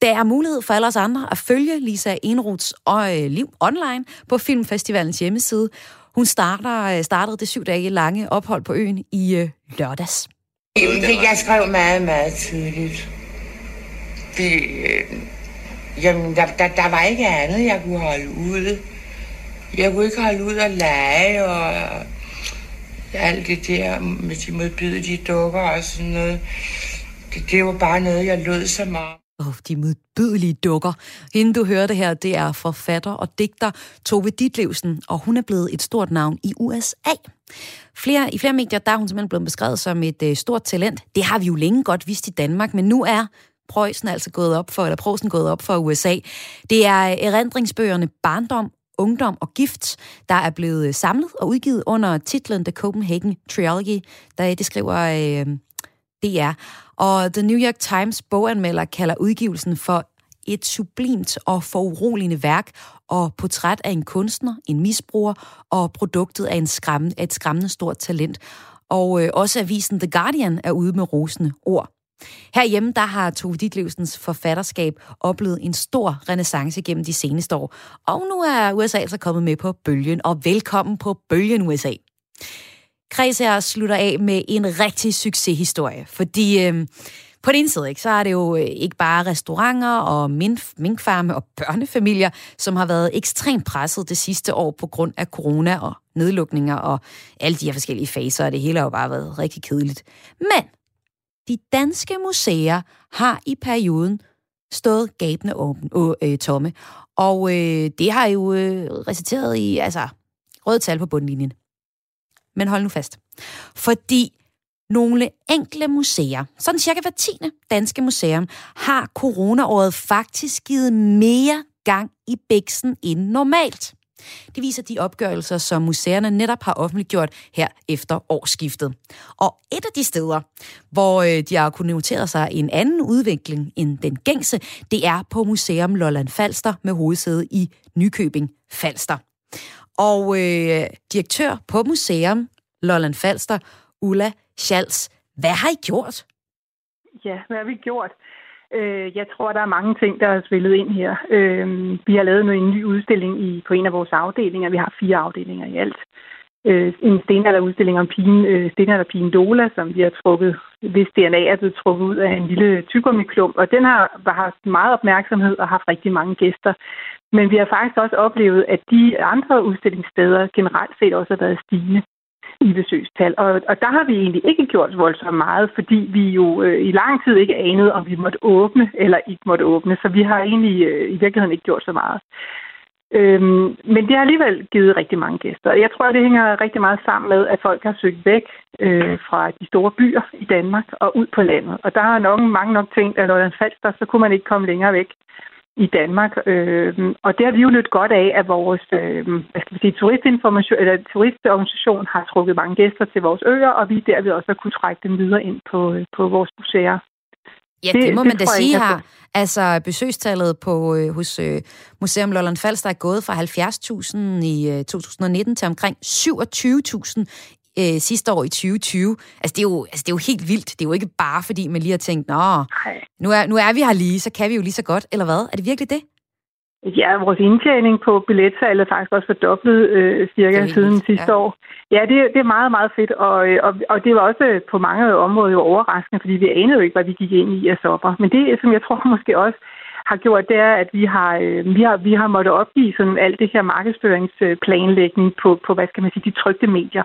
Der er mulighed for alle os andre at følge Lisa Enroths øh, liv online på Filmfestivalens hjemmeside. Hun starter, øh, startede det syv dage lange ophold på øen i lørdags. Jeg skrev meget, meget tydeligt. Det, øh, jamen, der, der, der var ikke andet, jeg kunne holde ud. Jeg kunne ikke holde ud og lege og alt det der med de modbydelige dukker og sådan noget. Det, det var bare noget, jeg lød som om. Oh, de modbydelige dukker. Hende, du hørte her, det er forfatter og digter Tove Ditlevsen, og hun er blevet et stort navn i USA. Flere, I flere medier der er hun simpelthen blevet beskrevet som et øh, stort talent. Det har vi jo længe godt vist i Danmark, men nu er Preussen altså gået op for, eller Preussen gået op for USA. Det er erindringsbøgerne Barndom, Ungdom og Gift, der er blevet øh, samlet og udgivet under titlen The Copenhagen Trilogy, der øh, det skriver øh, DR. Og The New York Times boganmelder kalder udgivelsen for et sublimt og foruroligende værk og portræt af en kunstner, en misbruger og produktet af, en skræmme, af et skræmmende stort talent. Og øh, også avisen The Guardian er ude med rosende ord. Herhjemme der har Tove Ditlevsens forfatterskab oplevet en stor renaissance gennem de seneste år. Og nu er USA altså kommet med på bølgen, og velkommen på bølgen USA. Kreds her slutter af med en rigtig succeshistorie, fordi øh, på den ene side, ikke, så er det jo øh, ikke bare restauranter og minkfarme og børnefamilier, som har været ekstremt presset det sidste år på grund af corona og nedlukninger og alle de her forskellige faser, og det hele har jo bare været rigtig kedeligt. Men de danske museer har i perioden stået gabende åben, øh, tomme, og øh, det har jo øh, resulteret i altså, røde tal på bundlinjen. Men hold nu fast. Fordi nogle enkle museer, sådan cirka hver tiende danske museum, har coronaåret faktisk givet mere gang i bæksen end normalt. Det viser de opgørelser, som museerne netop har offentliggjort her efter årsskiftet. Og et af de steder, hvor øh, de har kunnet notere sig en anden udvikling end den gængse, det er på Museum Lolland Falster med hovedsæde i Nykøbing Falster. Og øh, direktør på Museum Lolland Falster, Ulla Schals. Hvad har I gjort? Ja, hvad har vi gjort? Øh, jeg tror, der er mange ting, der er spillet ind her. Øh, vi har lavet en ny udstilling i, på en af vores afdelinger. Vi har fire afdelinger i alt. Øh, en stenalderudstilling om pigen, øh, stenalderpigen Dola, som vi har trukket, hvis DNA er blevet trukket ud af en lille tyggegummiklump. Og den har, har haft meget opmærksomhed og haft rigtig mange gæster. Men vi har faktisk også oplevet, at de andre udstillingssteder generelt set også har været stigende i besøgstal. Og, og der har vi egentlig ikke gjort voldsomt meget, fordi vi jo øh, i lang tid ikke anede, om vi måtte åbne eller ikke måtte åbne. Så vi har egentlig øh, i virkeligheden ikke gjort så meget. Øhm, men det har alligevel givet rigtig mange gæster. Jeg tror, det hænger rigtig meget sammen med, at folk har søgt væk øh, fra de store byer i Danmark og ud på landet. Og der er nok mange nok tænkt, at når den faldt der, så kunne man ikke komme længere væk i Danmark. Øh, og det har vi jo lidt godt af, at vores øh, hvad skal vi sige, turistinformation, eller turistorganisation har trukket mange gæster til vores øer, og vi derved også har kunne trække dem videre ind på, øh, på vores museer. Ja, det, det må det man da sige her. Altså, besøgstallet på, øh, hos øh, Museum Lolland Falster er gået fra 70.000 i øh, 2019 til omkring 27.000 øh, sidste år i 2020. Altså det, er jo, altså, det er jo helt vildt. Det er jo ikke bare, fordi man lige har tænkt, nå, nu er, nu er vi her lige, så kan vi jo lige så godt, eller hvad? Er det virkelig det? Ja, vores indtjening på billetsalget er faktisk også fordoblet øh, cirka siden vildt. sidste ja. år. Ja, det, det er meget, meget fedt, og, og, og det var også på mange områder jo overraskende, fordi vi anede jo ikke, hvad vi gik ind i af sopper. Men det, som jeg tror *laughs* måske også har gjort, det er, at vi har, øh, vi har, vi har måttet opgive sådan alt det her markedsføringsplanlægning på, på, hvad skal man sige, de trygte medier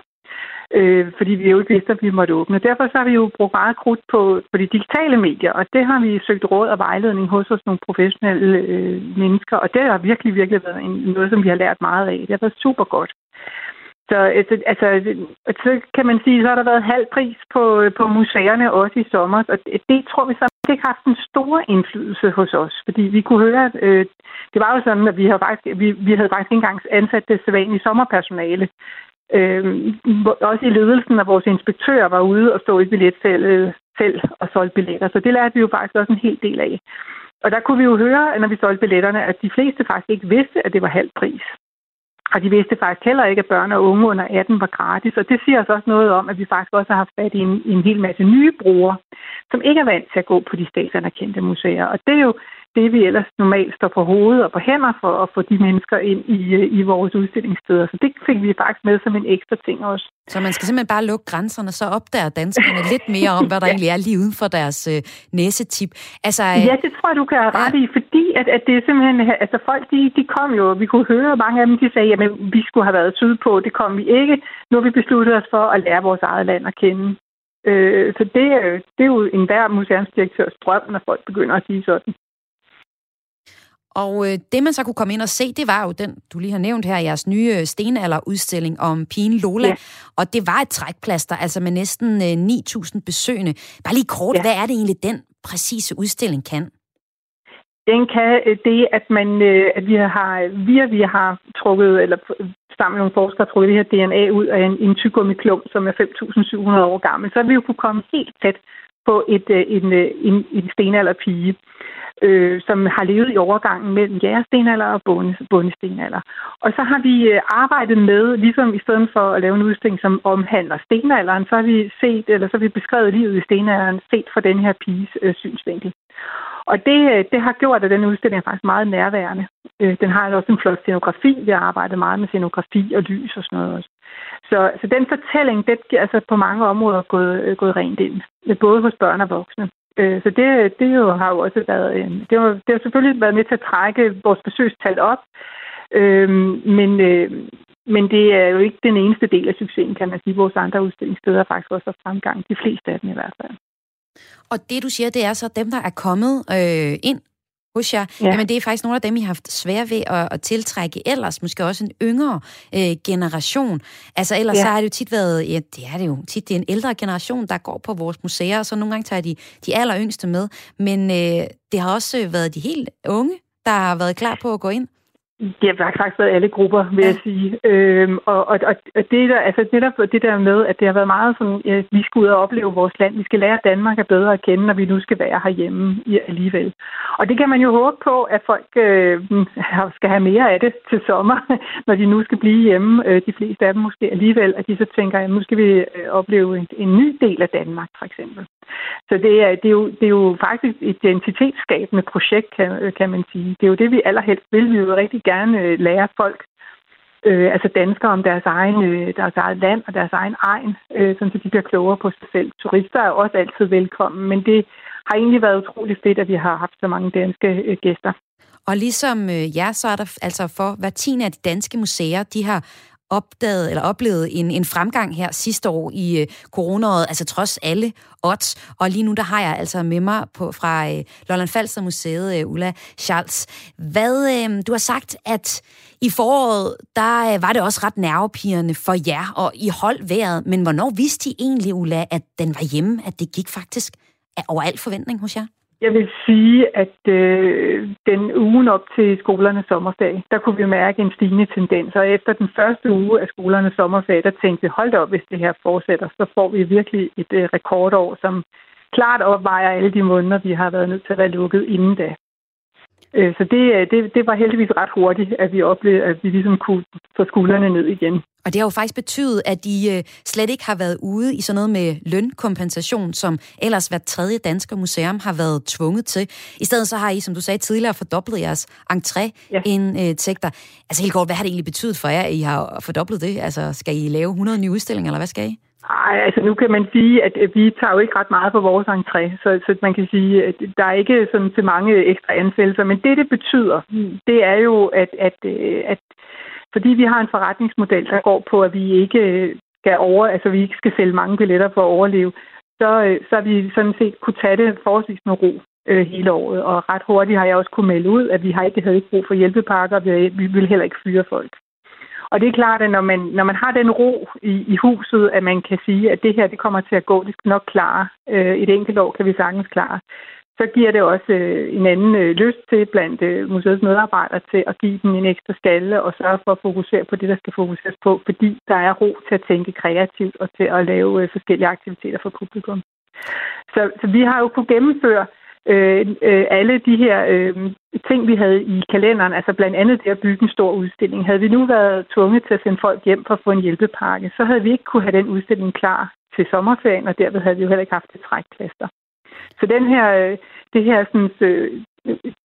øh, fordi vi jo ikke vidste, at vi måtte åbne. Derfor så har vi jo brugt meget krudt på, på de digitale medier, og det har vi søgt råd og vejledning hos os nogle professionelle øh, mennesker, og det har virkelig, virkelig været en, noget, som vi har lært meget af. Det har været super godt. Øh, så altså, altså, så kan man sige, så har der været halv pris på, øh, på museerne også i sommer, og det, tror vi så ikke haft en stor indflydelse hos os, fordi vi kunne høre, øh, det var jo sådan, at vi havde faktisk, vi, vi havde faktisk ikke engang ansat det sædvanlige sommerpersonale, Øh, også i ledelsen af vores inspektører var ude og stå i billetfældet selv og solgte billetter. Så det lærte vi jo faktisk også en hel del af. Og der kunne vi jo høre, når vi solgte billetterne, at de fleste faktisk ikke vidste, at det var halv pris. Og de vidste faktisk heller ikke, at børn og unge under 18 var gratis. Og det siger os også noget om, at vi faktisk også har haft fat i en, en hel masse nye brugere, som ikke er vant til at gå på de statsanerkendte museer. Og det er jo det, vi ellers normalt står på hovedet og på hænder for at få de mennesker ind i, øh, i vores udstillingssteder. Så det fik vi faktisk med som en ekstra ting også. Så man skal simpelthen bare lukke grænserne, så opdager danskerne lidt mere om, hvad der *laughs* ja. egentlig er lige uden for deres øh, næsetip. Altså, øh... Ja, det tror jeg, du kan have ret i, fordi at, at det er simpelthen, altså folk, de, de kom jo, vi kunne høre, mange af dem, de sagde, at vi skulle have været tyde på, det kom vi ikke. Nu har vi besluttet os for at lære vores eget land at kende. Øh, så det, det er jo enhver museumsdirektørs drøm, når folk begynder at sige sådan. Og øh, det, man så kunne komme ind og se, det var jo den, du lige har nævnt her, jeres nye øh, stenalderudstilling om pigen Lola. Ja. Og det var et trækplaster, altså med næsten øh, 9.000 besøgende. Bare lige kort, ja. hvad er det egentlig, den præcise udstilling kan? Den kan øh, det, at man, øh, at vi har, via vi har trukket, eller sammen med nogle forskere, trukket det her DNA ud af en, en tygummiklump, som er 5.700 år gammel, så vi jo kunne komme helt tæt på et, en, en, en stenalderpige øh, som har levet i overgangen mellem jægerstenalder og bundestenalder. Og så har vi øh, arbejdet med, ligesom i stedet for at lave en udstilling, som omhandler stenalderen, så har vi set, eller så har vi beskrevet livet i stenalderen set fra den her piges øh, synsvinkel. Og det, øh, det har gjort, at den udstilling er faktisk meget nærværende. Øh, den har også en flot scenografi. Vi har arbejdet meget med scenografi og lys og sådan noget også. Så, så den fortælling, det er altså på mange områder gået, øh, gået rent ind. Både hos børn og voksne. Øh, så det, det jo har jo også været en, det, har, det har selvfølgelig været med til at trække vores besøgstal op, øhm, men, øh, men det er jo ikke den eneste del af succesen, kan man sige. Vores andre udstillingssteder har faktisk også haft fremgang, de fleste af dem i hvert fald. Og det, du siger, det er så dem, der er kommet øh, ind hos jer, ja. jamen det er faktisk nogle af dem, I har haft svært ved at, at tiltrække ellers, måske også en yngre øh, generation. Altså ellers ja. så har det jo tit været, ja, det er det jo tit, det er en ældre generation, der går på vores museer, og så nogle gange tager de de aller yngste med, men øh, det har også været de helt unge, der har været klar på at gå ind. Det har faktisk været alle grupper, vil jeg sige. Øhm, og, og, og det der, altså netop det der med, at det har været meget sådan, at vi skal ud og opleve vores land. Vi skal lære, at Danmark er bedre at kende, når vi nu skal være herhjemme alligevel. Og det kan man jo håbe på, at folk øh, skal have mere af det til sommer, *laughs* når de nu skal blive hjemme. Øh, de fleste af dem måske alligevel, at de så tænker, at nu skal vi øh, opleve en, en ny del af Danmark, for eksempel. Så det er, det, er jo, det er jo faktisk et identitetsskabende projekt, kan, kan man sige. Det er jo det, vi allerhelst vil. Vi vil rigtig gerne øh, lære folk, øh, altså danskere, om deres egen, øh, deres eget land og deres egen egen, øh, så de bliver klogere på sig selv. Turister er også altid velkommen, men det har egentlig været utroligt fedt, at vi har haft så mange danske øh, gæster. Og ligesom øh, jer, så er der altså for hver tiende af de danske museer, de har opdaget, eller oplevet en, en fremgang her sidste år i øh, coronaåret, altså trods alle odds. Og lige nu, der har jeg altså med mig på, fra øh, Lolland Falster Museet, øh, Ulla Charles. Hvad, øh, du har sagt, at i foråret, der øh, var det også ret nervepirrende for jer, og I holdt vejret. Men hvornår vidste I egentlig, Ulla, at den var hjemme, at det gik faktisk over al forventning hos jer? Jeg vil sige, at øh, den ugen op til skolernes sommerferie, der kunne vi mærke en stigende tendens. Og efter den første uge af skolernes sommerferie, der tænkte vi, hold op, hvis det her fortsætter, så får vi virkelig et øh, rekordår, som klart opvejer alle de måneder, vi har været nødt til at være lukket inden da. Øh, så det, øh, det, det var heldigvis ret hurtigt, at vi oplevede, at vi ligesom kunne få skuldrene ned igen. Og det har jo faktisk betydet, at de øh, slet ikke har været ude i sådan noget med lønkompensation, som ellers hvert tredje danske museum har været tvunget til. I stedet så har I, som du sagde tidligere, fordoblet jeres entré-indtægter. Ja. Altså helt kort, hvad har det egentlig betydet for jer, at I har fordoblet det? Altså skal I lave 100 nye udstillinger, eller hvad skal I? Nej, altså nu kan man sige, at vi tager jo ikke ret meget på vores entré, så, så man kan sige, at der er ikke sådan til mange ekstra ansættelser, men det, det betyder, det er jo, at, at, at fordi vi har en forretningsmodel, der går på, at vi ikke skal over, altså vi ikke skal sælge mange billetter for at overleve, så, så har vi sådan set kunne tage det forholdsvis med ro øh, hele året. Og ret hurtigt har jeg også kunne melde ud, at vi har ikke havde ikke brug for hjælpepakker, og vi, vi vil heller ikke fyre folk. Og det er klart, at når man, når man har den ro i, i huset, at man kan sige, at det her det kommer til at gå, det skal nok klare. Øh, et enkelt år kan vi sagtens klare. Så giver det også øh, en anden øh, lyst til blandt øh, museets medarbejdere til at give dem en ekstra skalle og sørge for at fokusere på det, der skal fokuseres på, fordi der er ro til at tænke kreativt og til at lave øh, forskellige aktiviteter for publikum. Så, så vi har jo kunnet gennemføre øh, Øh, øh, alle de her øh, ting, vi havde i kalenderen, altså blandt andet det at bygge en stor udstilling. Havde vi nu været tvunget til at sende folk hjem for at få en hjælpepakke, så havde vi ikke kunne have den udstilling klar til sommerferien, og derved havde vi jo heller ikke haft et trækplaster. Så den her, øh, det her sådan, øh,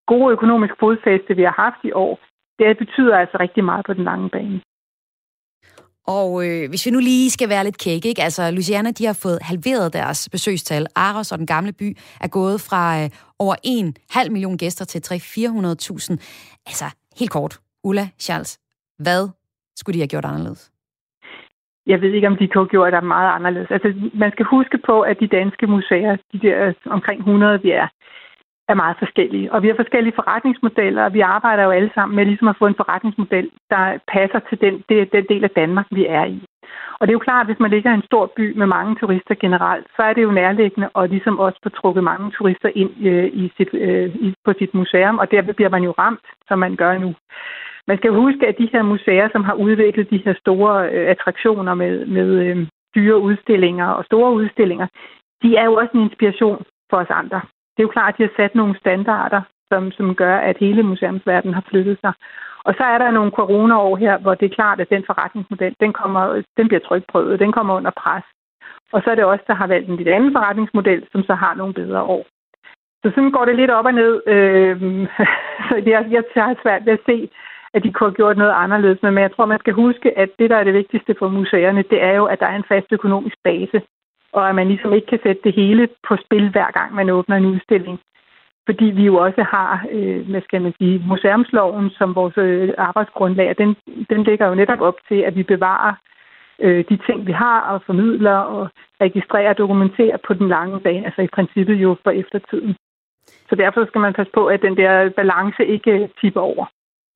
gode økonomiske fodfæste, vi har haft i år, det betyder altså rigtig meget på den lange bane. Og øh, hvis vi nu lige skal være lidt kække, ikke? altså Louisiana, de har fået halveret deres besøgstal. Aros og den gamle by er gået fra øh, over 1,5 million gæster til 300-400.000. Altså, helt kort, Ulla Charles, hvad skulle de have gjort anderledes? Jeg ved ikke, om de kunne have gjort det meget anderledes. Altså, man skal huske på, at de danske museer, de der omkring 100, vi er, er meget forskellige. Og vi har forskellige forretningsmodeller, og vi arbejder jo alle sammen med ligesom at få en forretningsmodel, der passer til den, det, den del af Danmark, vi er i. Og det er jo klart, at hvis man ligger i en stor by med mange turister generelt, så er det jo nærliggende og ligesom også få trukket mange turister ind øh, i sit, øh, i, på sit museum, og derved bliver man jo ramt, som man gør nu. Man skal huske, at de her museer, som har udviklet de her store øh, attraktioner med, med øh, dyre udstillinger og store udstillinger, de er jo også en inspiration for os andre det er jo klart, at de har sat nogle standarder, som, som gør, at hele museumsverdenen har flyttet sig. Og så er der nogle coronaår her, hvor det er klart, at den forretningsmodel, den, kommer, den bliver trykprøvet, den kommer under pres. Og så er det også, der har valgt en lidt anden forretningsmodel, som så har nogle bedre år. Så sådan går det lidt op og ned. Øh, *laughs* så jeg, jeg har svært ved at se, at de kunne have gjort noget anderledes. Men jeg tror, man skal huske, at det, der er det vigtigste for museerne, det er jo, at der er en fast økonomisk base og at man ligesom ikke kan sætte det hele på spil, hver gang man åbner en udstilling. Fordi vi jo også har, øh, hvad skal man sige, museumsloven som vores øh, arbejdsgrundlag, og den, den ligger jo netop op til, at vi bevarer øh, de ting, vi har, og formidler og registrerer og dokumenterer på den lange bane, altså i princippet jo for eftertiden. Så derfor skal man passe på, at den der balance ikke øh, tipper over.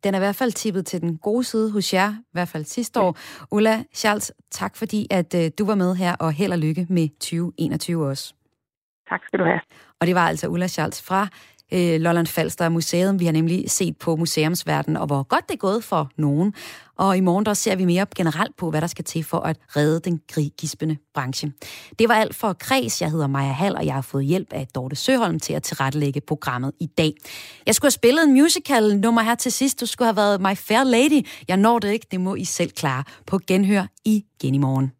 Den er i hvert fald tippet til den gode side hos jer, i hvert fald sidste år. Ulla Charles, tak fordi at uh, du var med her, og held og lykke med 2021 også. Tak skal du have. Og det var altså Ulla Charles fra øh, Lolland Falster Museum. Vi har nemlig set på museumsverdenen, og hvor godt det er gået for nogen. Og i morgen der ser vi mere generelt på, hvad der skal til for at redde den gispende branche. Det var alt for Kreds. Jeg hedder Maja Hall, og jeg har fået hjælp af Dorte Søholm til at tilrettelægge programmet i dag. Jeg skulle have spillet en musical nummer her til sidst. Du skulle have været My Fair Lady. Jeg når det ikke. Det må I selv klare på genhør igen i morgen.